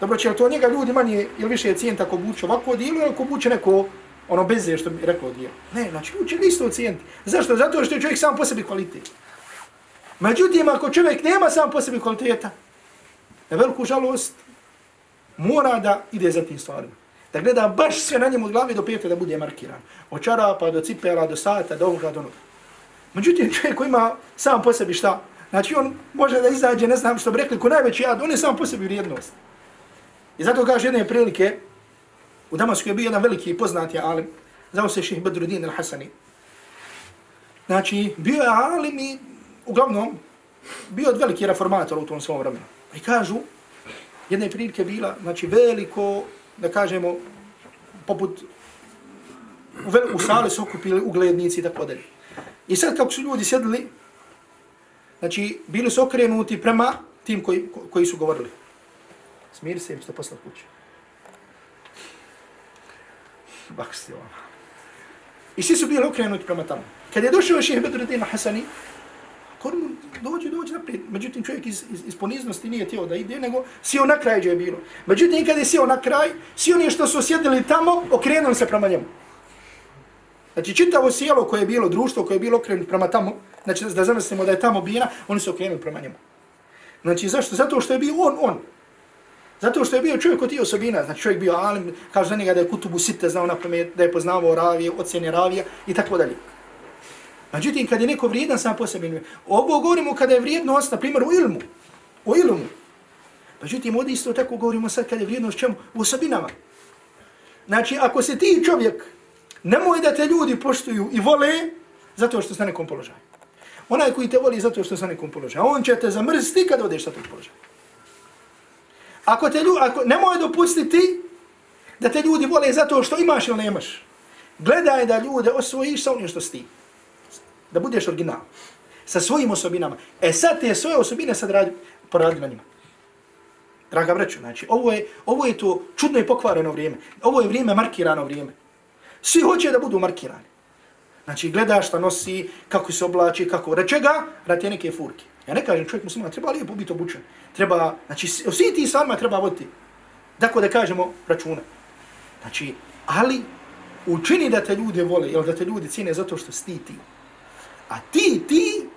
Dobro, će li to njega ljudi manje ili više cijenta ako buče ovako odijelu ili ako buče neko ono beze što bi rekao dio. Ne, znači uče isto ocijeniti. Zašto? Zato što je čovjek sam po sebi kvalitet. Međutim, ako čovjek nema sam po sebi kvaliteta, na veliku žalost, mora da ide za tim stvarima. Da gleda baš sve na njemu od glavi do pete da bude markiran. Od čarapa do cipela, do sata, do ovoga, do onoga. Međutim, čovjek koji ima sam po sebi šta? Znači on može da izađe, ne znam što bi rekli, ko najveći jad, on je sam po sebi vrijednost. I zato kaže jedne prilike, U Damasku je bio jedan veliki poznati alim, zao se ših Badrudin al-Hasani. Znači, bio je alim i uglavnom bio od veliki reformator u tom svom vremenu. I kažu, jedne prilike bila, znači veliko, da kažemo, poput, u, u sali su okupili uglednici i tako dalje. I sad kako su ljudi sjedili, znači bili su okrenuti prema tim koji, koji su govorili. Smiri se im što poslati kuće. baksi ono. I svi su bili okrenuti prema tamo. Kad je došao šehe Bedruddin Hasani, kod mu dođe, dođe naprijed. Međutim, čovjek iz, iz, iz poniznosti nije tijelo da ide, nego sio na kraj gdje je bilo. Međutim, kad je sio na kraj, svi oni što su sjedili tamo, okrenuli se prema njemu. Znači, čitavo sjelo koje je bilo, društvo koje je bilo okrenuto prema tamo, znači da zamislimo da je tamo bina, oni su okrenuli prema njemu. Znači, zašto? Zato što je bio on, on. Zato što je bio čovjek od tih osobina, znači čovjek bio alim, kaže za njega da je kutubu site znao napamet, da je poznavao ravije, ocjene ravije i tako dalje. Međutim, kad je neko vrijedan sam po sebi, ovo govorimo kada je vrijednost, na primjer, u ilmu. U ilmu. Međutim, ovdje isto tako govorimo sad kada je vrijednost čemu? U osobinama. Znači, ako se ti čovjek, nemoj da te ljudi poštuju i vole, zato što ste na nekom položaju. Onaj koji te voli zato što ste na nekom položaju. On će te zamrziti kad odeš sa tog položaja. Ako te ljudi, ako nemoj dopustiti da te ljudi vole zato što imaš ili nemaš. Gledaj da ljude osvojiš sa onim što si ti. Da budeš original. Sa svojim osobinama. E sad te svoje osobine sad radi, poradi na njima. Draga breću, znači, ovo je, ovo je to čudno i pokvareno vrijeme. Ovo je vrijeme markirano vrijeme. Svi hoće da budu markirani. Znači, gledaš šta nosi, kako se oblači, kako reče ga, te neke furke. Ja ne kažem čovjek muslima, treba lijepo biti obučen. Treba, znači, svi ti stvarima treba voditi. Dakle, da kažemo računa. Znači, ali učini da te ljude vole, jel da te ljudi cijene zato što si ti. A ti, ti,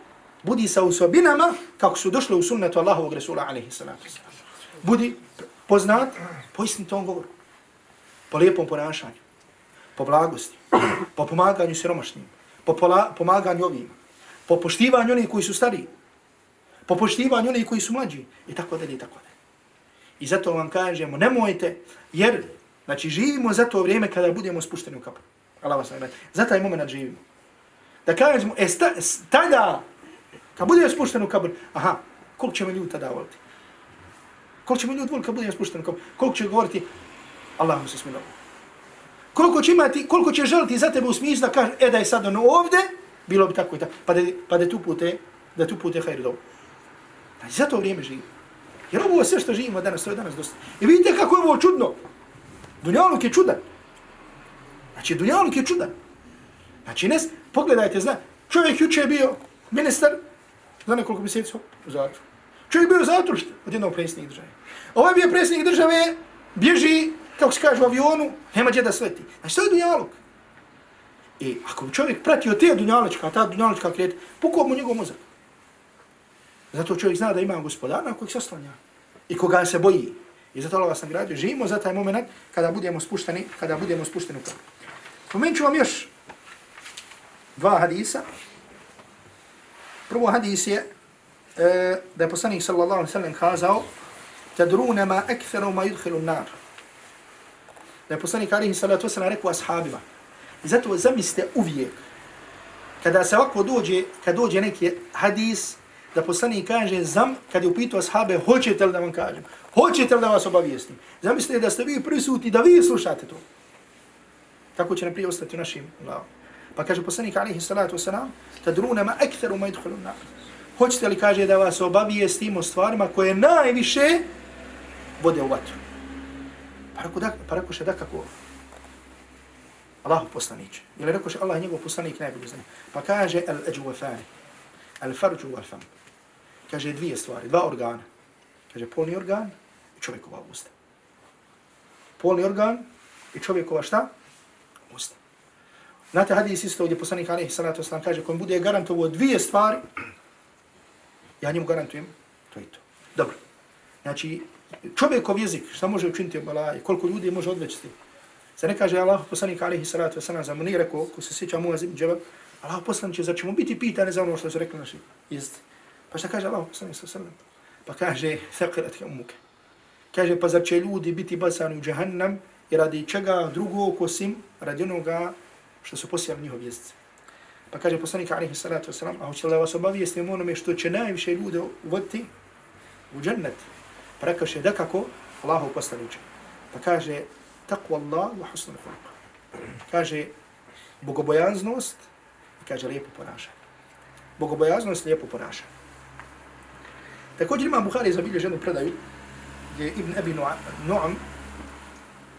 budi sa osobinama kako su došle u sunnetu Allahovog Resula, alaihi salatu. Budi poznat po tom govoru. Po lijepom ponašanju. Po blagosti. Po pomaganju siromašnim. Po pomaganju ovima. Po poštivanju onih koji su stariji po poštivanju onih koji su mlađi i tako dalje i tako dalje. I zato vam kažemo, nemojte, jer znači, živimo za to vrijeme kada budemo spušteni u kapru. Allah vas najbolje. Za taj moment živimo. Da kažemo, e, sta, tada, kad budemo spušteni u kapru, aha, koliko ćemo me ljudi tada voliti? Koliko ćemo me ljudi voliti kad budem spušten? Koliko će govoriti, Allah mu se smilovati. Koliko će imati, koliko će želiti za tebe u smislu da kaže, e da je sad ono ovde, bilo bi tako i tako, pa da, pa da tu pute, da tu pute hajri dobro. Znači, pa za to vrijeme živimo. Jer ovo sve što živimo danas, to je danas dosta. I vidite kako je ovo čudno. Dunjaluk je čudan. Znači, Dunjaluk je čudan. Znači, ne, pogledajte, zna, čovjek juče je bio ministar, za nekoliko mjeseci u zatvoru. Čovjek bio zatrušt od jednog predsjednika države. Ovaj bio predsjednik države, bježi, kako se kaže, u avionu, nema gdje da sleti. Znači, to je Dunjaluk. I ako bi čovjek pratio te Dunjalučka, ta Dunjalučka krijeta, pukao mu njegov mozak. Zato čovjek zna da ima gospodara na kojeg se oslanja. I koga se boji. I zato Allah vas nagradio. Živimo za taj moment kada budemo spušteni, kada budemo spušteni u kabru. Spomenut ću vam još dva hadisa. Prvo hadis je e, da je poslanik sallallahu alaihi sallam kazao tadruna ma aktharu ma yudhilu nar. Da je poslanik alaihi sallatu sallam rekao ashabima. I zato zamislite uvijek kada se ovako dođe, kad dođe neki hadis da poslanik kaže zam, kad je upitao ashabe, hoćete li da vam kažem? Hoćete li da vas obavijestim? Zamislite da ste vi prisuti, da vi slušate to. Tako će naprije ostati u našim glavom. Pa kaže poslanik alaihi salatu wasalam, tadruna ma ekteru ma idhulu na. Hoćete li kaže da vas obavijestim o stvarima koje najviše vode u vatru? Pa rekao, da, pa rekao še da kako? Allah poslanić. Ili rekao še Allah njegov poslanik najbolji zna. Pa kaže al ajwafani, al farđu wal fam. Kaže dvije stvari, dva organa. Kaže polni organ i čovjekova usta. Polni organ i čovjekova šta? Usta. Znate hadis isto gdje poslanik alaihi salatu wasalam kaže kojim bude garantovo dvije stvari, ja njemu garantujem, to je to. Dobro. Znači, čovjekov jezik, šta može učiniti u balaji, koliko ljudi može odvećiti. Se ne kaže Allah poslanik alihi salatu wasalam za nije rekao, ko se sjeća mu azim džebel, Allah poslanik će, zar ćemo biti pitani za ono što su rekli naši jezici. Pa šta kaže Allah poslanik sallam? Pa kaže, thakirat ke umuke. Kaže, pa zar će ljudi biti basani u džahannam i radi čega drugog osim radi onoga što su posijali njihov jezice. Pa kaže poslanik alaihi salatu wasalam, a hoće li vas obavijesti onome što će najviše ljude uvoditi u džennet? Pa rekao še, da kako? Allahu poslaniče. Pa kaže, takva Allah wa husnul khulq. Kaže, bogobojaznost i kaže, lijepo ponašanje. Bogobojaznost lijepo ponašanje. Također ima Buhari zabilje ženu predaju, gdje Ibn Abi Nu'am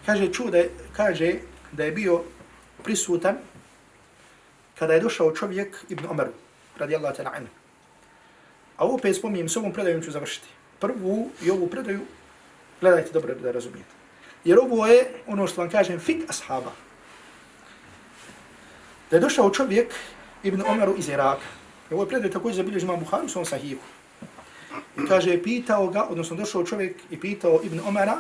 kaže, čuo da je, kaže da je bio prisutan kada je došao čovjek Ibn Omeru, radijallahu ta'ala anhu. A ovo opet spominjem, s ovom predajom ću završiti. Prvu i ovu predaju, gledajte dobro da razumijete. Jer ovo je ono što vam kažem, fik ashaba. Da je došao čovjek Ibn Omeru iz Iraka. I ovo je predaj također zabilježi imam Buharu u svom sahihu. I kaže, pitao ga, odnosno došao čovjek i pitao Ibn Omera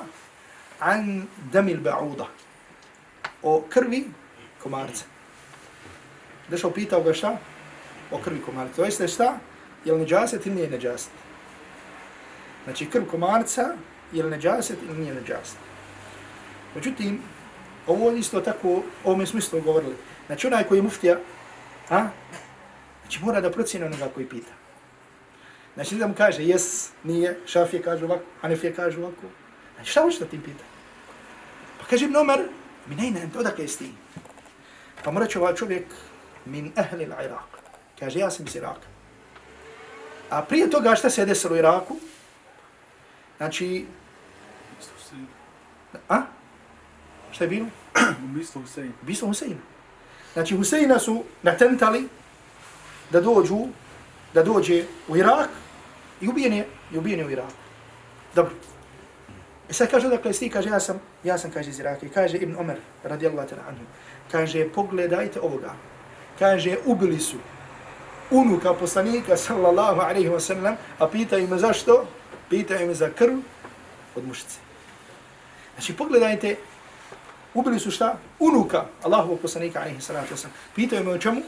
an damil ba'uda. O krvi komarca. Došao pitao ga šta? O krvi komarca. To jeste šta? Je li neđaset ili nije neđaset? Znači krv komarca je li neđaset ili nije neđaset? Međutim, ovo isto tako, o mi smo isto govorili. Znači onaj koji je muftija, a? Znači mora da procjene onoga koji pita. Znači da mu kaže jes, nije, šafije kaže ovako, hanefije kaže ovako. Znači šta hoćeš da tim pita? Pa kaže im nomer, mi ne, odakle jesi ti? Pa mora će ovaj čovjek min ahli l-Iraq. Kaže, ja sam iz Iraka. A prije toga šta se je desilo u Iraku? Znači... A? Šta je bilo? <clears throat> Ubistvo Husein. Ubistvo Huseina. Znači Huseina su natentali da dođu, da dođe u Irak i ubijen je, i ubijen je u Iraku. Dobro. I sad kaže dakle, sti kaže, ja sam, ja sam kaže iz Iraka. I kaže Ibn Omer, radijallahu ta'la anhu, kaže, pogledajte ovoga. Kaže, ubili su unuka poslanika, sallallahu alaihi wa sallam, a pitaju me zašto? Pitaju me za krv od mušice. Znači, pogledajte, ubili su šta? Unuka Allahovog poslanika, alaihi salatu wasalam. Pitaju me o čemu?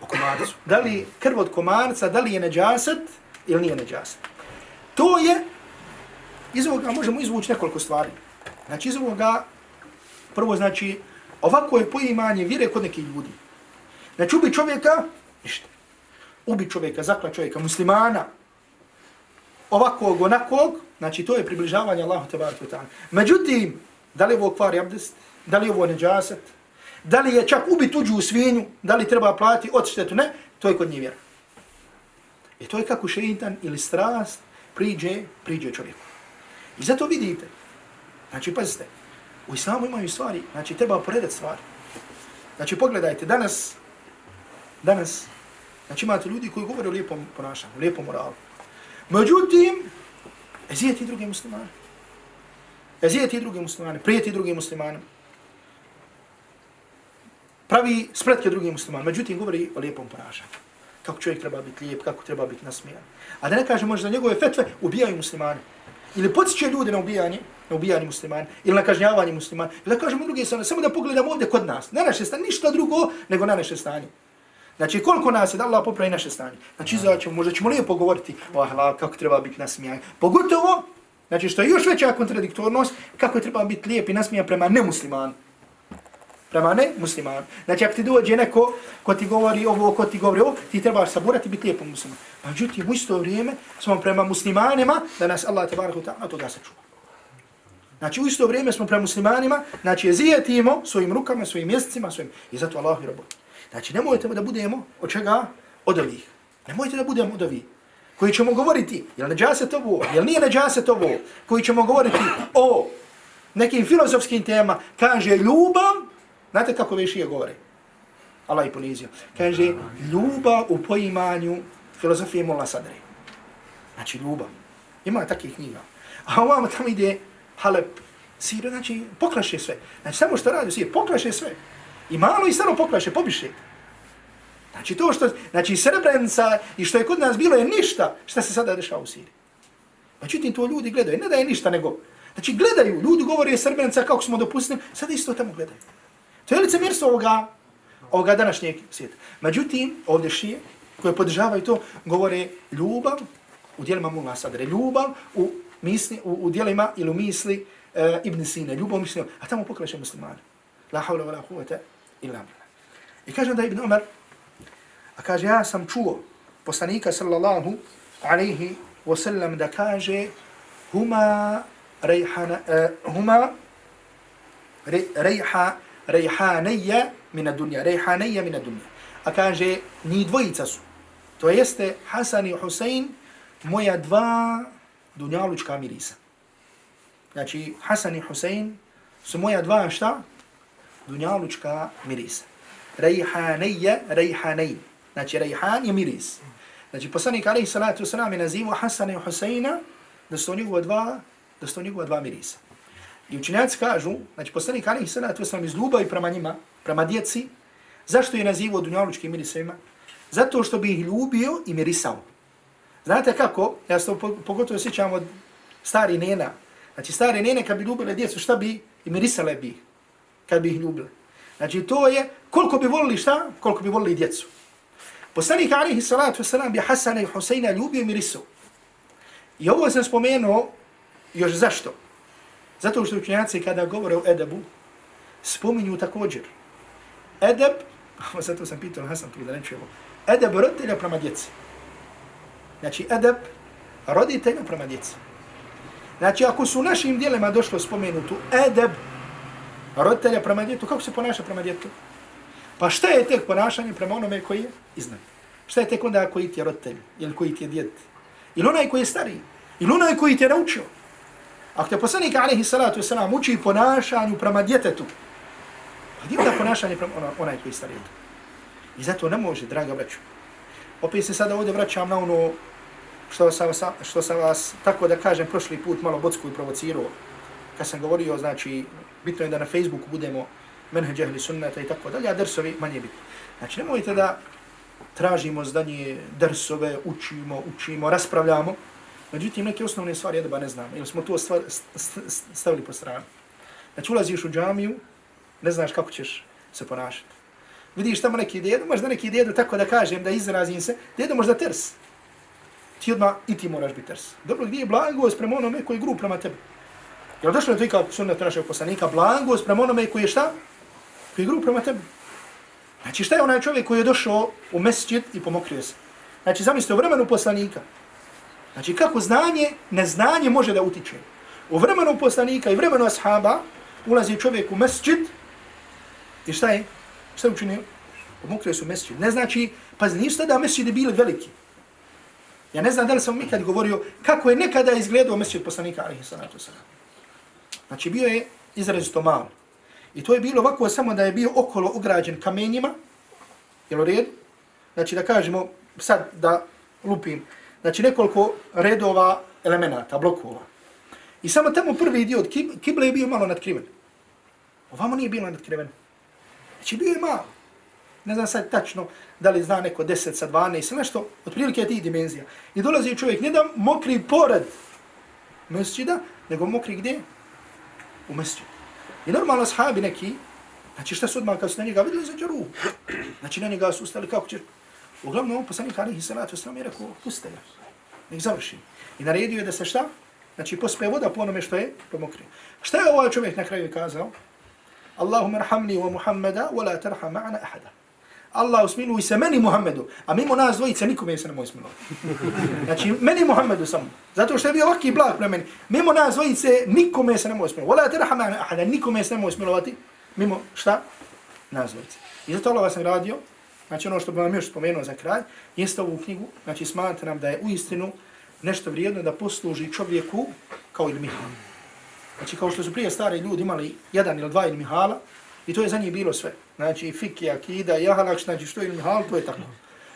O komarcu. Da li krv od komarca, da li je neđaset ili nije neđaset? To je, iz ovoga možemo izvući nekoliko stvari. Znači, iz ovoga, prvo znači, Ovako je poimanje vire kod nekih ljudi. Znači, ubi čovjeka, ništa. Ubi čovjeka, zakla čovjeka, muslimana, ovakvog, onakvog, znači to je približavanje Allahu te barku ta'ala. Međutim, da li je ovo kvar abdest, da li je ovo neđaset, da li je čak ubit tuđu svinju, da li treba plati odštetu, ne, to je kod njih vjera. I to je kako šeitan ili strast priđe, priđe čovjeku. I zato vidite, znači pazite, u islamu imaju stvari, znači treba poredati stvari. Znači pogledajte, danas, danas, znači imate ljudi koji govore o lijepom ponašanju, o lijepom moralu. Međutim, ezijeti druge muslimane. Ezijeti druge muslimane, prijeti druge muslimane. Pravi spretke drugim muslimane. Međutim, govori o lijepom ponašanju. Kako čovjek treba biti lijep, kako treba biti nasmijan. A da ne kaže možda njegove fetve ubijaju muslimane. Ili podsjeće ljude na ubijanje, na ubijanje muslimane, ili na kažnjavanje muslimane. Ili da kažemo druge strane, samo da pogledamo ovdje kod nas. Na naše stanje, ništa drugo nego na naše stanje. Znači, koliko nas je da Allah popravi naše stanje. Znači, izaćemo, možda ćemo lijepo govoriti o ahlak, kako treba biti nasmijan. Pogotovo, znači, što je još veća kontradiktornost, kako je treba biti lijep i nasmijan prema nemuslimanu. Prema ne musliman. Znači, ako ti dođe neko ko ti govori ovo, ko ti govori ovo, ti trebaš saburati i biti lijepo musliman. Međutim, u isto vrijeme smo prema muslimanima, da nas Allah te barahu ta'ala toga sačuva. Znači, u isto vrijeme smo prema muslimanima, znači, jezijetimo svojim rukama, svojim mjesecima, svojim... I zato Allah i rabu. Znači, nemojte da budemo od čega? Od ovih. Nemojte da budemo od ovih. Koji ćemo govoriti, jel neđaset ovo, jel nije neđaset ovo, koji ćemo govoriti o nekim filozofskim tema, kaže ljubav, znate kako vešije govore? Allah i ponizio. Kaže, ljubav u poimanju filozofije Mola Sadre. Znači, ljubav. Ima takih knjiga. A ovamo tamo ide Halep, Sire, znači, pokraše sve. Znači, samo što radi Sire, pokraše sve. I malo i stano pokraše, pobiše. Znači, to što, znači, Srebrenica i što je kod nas bilo je ništa šta se sada dešava u Siriji. Međutim, to ljudi gledaju. Ne da je ništa, nego, znači, gledaju. Ljudi govore Srebrenica kako smo dopustili, sada isto tamo gledaju. To je licemjerstvo ovoga, ovoga današnjeg svijeta. Međutim, ovdje šije, koje podržavaju to, govore ljubav u dijelima Mula Sadre, ljubav u, misli, u, u dijelima ili u misli e, Ibn Sine, ljubav misli, a tamo pokreće muslimane. La havla wa la huvata illa billah. I kaže da Ibn Umar, a kaže, ja sam čuo poslanika sallallahu alaihi wa sallam da kaže huma rejhana, uh, huma rejha, rejhanija mina dunja, rejhanija mina dunja. A kaže, ni dvojica su. To jeste Hasan i Husein, moja dva dunjalučka mirisa. Znači, Hasan i Husein su moja dva šta? Dunjalučka mirisa. Rejhanija, rejhanej. Znači, rejhan je miris. Znači, poslanik alaihi salatu wasalam je nazivu Hasana i Huseina da su njegova dva, da su njegova dva mirisa. I učinjaci kažu, znači poslanik Ali salatu to iz ljubavi prema njima, prema djeci, zašto je nazivao dunjalučkim mirisima? Zato što bi ih ljubio i mirisao. Znate kako? Ja se to pogotovo sjećam od stari nena. Znači stari nene kad bi ljubile djecu, šta bi? I mirisale bi ih. Kad bi ih ljubile. Znači to je koliko bi volili šta? Koliko bi volili djecu. Poslanik alihi salatu wasalam bi Hasana i Huseina ljubio i mirisao. I ovo sam spomenuo još zašto? Zato što učenjaci kada govore o edebu, spominju također. Edeb, <laughs> zato sam pitao Hasan tu da ne čujemo, edeb roditelja prema djeci. Znači edeb roditelja prema djeci. Znači ako su našim dijelima došlo spomenutu edeb roditelja prema djetu, kako se ponaša prema djetu? Pa šta je tek ponašanje prema onome koji je iznad? Šta je tek onda koji ti je roditelj ili koji ti je djet? Ili onaj koji je stariji? Ili onaj koji ti je naučio? Ako te poslanik alaihi salatu wasalam uči ponašanju prema djetetu, pa gdje onda ponašanje prema ona, onaj koji stari I zato ne može, draga braću. Opet se sada ovdje vraćam na ono što sam, što sam vas, tako da kažem, prošli put malo bocku i provocirao. Kad sam govorio, znači, bitno je da na Facebooku budemo menheđ ehli sunnata i tako dalje, a drsovi manje bitno. Znači, nemojte da tražimo zdanje drsove, učimo, učimo, raspravljamo, Međutim, neke osnovne stvari jedba ne znamo, ili smo to stvar, stavili po stranu. Znači, ulaziš u džamiju, ne znaš kako ćeš se ponašati. Vidiš tamo neki dedo, možda neki dedo, tako da kažem, da izrazim se, dedo možda ters. Ti odmah i ti moraš biti ters. Dobro, gdje je blagost prema onome koji je gru prema tebi? Jel došlo je to i sunnetu našeg poslanika, blagost prema onome koji je šta? Koji je gru prema tebi. Znači, šta je onaj čovjek koji je došao u mesečit i pomokrio se? Znači, zamislite, u vremenu poslanika, Znači kako znanje, neznanje može da utiče. U vremenu poslanika i vremenu ashaba ulazi čovjek u mesđid i šta je? Šta je učinio? Pomokrio se u mesđid. Ne znači, pa nisu tada mesđide bili veliki. Ja ne znam da li sam mi kad govorio kako je nekada izgledao mesđid poslanika, alaihi salatu sallam. Znači bio je izrazito malo. I to je bilo ovako samo da je bio okolo ugrađen kamenjima, jel u redu? Znači da kažemo, sad da lupim, znači nekoliko redova elemenata, blokova. I samo tamo prvi dio od kible je bio malo nadkriven. Ovamo nije bilo nadkriven. Znači bio je malo. Ne znam sad tačno da li zna neko 10 sa 12 ili nešto, otprilike je tih dimenzija. I dolazi čovjek ne da mokri pored mesčida, nego mokri gdje? U mesčidu. I normalno sahabi neki, znači šta su odmah kad su na njega vidjeli za ruku. Znači na njega su ustali kako će... Uglavnom, on poslanik alihi salatu islam je rekao, puste ga, nek završi. I naredio je da se šta? Znači pospe voda po onome što je pomokrio. Šta je ovaj čovjek na kraju kazao? Allahumma rahamni wa Muhammada wa la tarham ma'ana ahada. Allah usmiluj se meni Muhammedu, a mimo nas dvojice nikome se ne može smilovati. <laughs> Znači, meni Muhammedu samo. Zato što je bio ovakvi blag pre meni. Mimo nas dvojice nikome se ne može smilovati. Wala terham ma'ana ahada, nikome se ne može smilovati. Mimo šta? Nas dvojice. I zato Allah sam radio, znači ono što bi vam još spomenuo za kraj, jeste ovu knjigu, znači smatram da je u istinu nešto vrijedno da posluži čovjeku kao ili mihal. Znači kao što su prije stari ljudi imali jedan ili dva ili mihala, i to je za njih bilo sve. Znači fikija, akida, jahalak, znači što ili mihal, to je tako.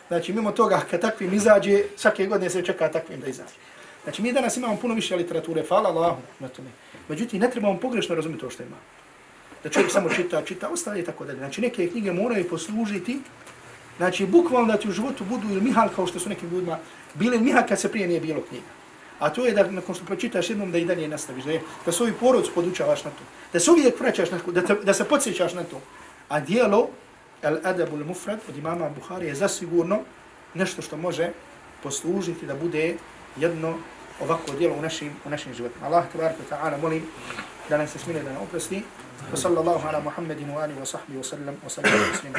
Znači mimo toga kad takvim izađe, svake godine se čeka takvim da izađe. Znači mi danas imamo puno više literature, hvala Allahu na tome. Međutim, ne trebamo pogrešno razumjeti to što ima. Da čovjek samo čita, čita, ostaje i tako dalje. Znači neke knjige moraju poslužiti Znači, bukvalno da ti u životu budu ili mihal kao što su nekim ljudima bili mihal kad se prije nije bilo knjiga. A to je da nakon što pročitaš jednom da i dalje nastaviš, da, je, da svoju porodcu podučavaš na to, da se uvijek vraćaš na to, da, te, da se podsjećaš na to. A dijelo El Adabul al Mufrad od imama Buhari je zasigurno nešto što može poslužiti da bude jedno ovako dijelo u našim, u našim životima. Allah tabaraka ta'ala molim da nam se smile da nam oprosti. Wa sallallahu ala Muhammedin wa alihi wa sahbihi wa sallam wa sallam wa sallam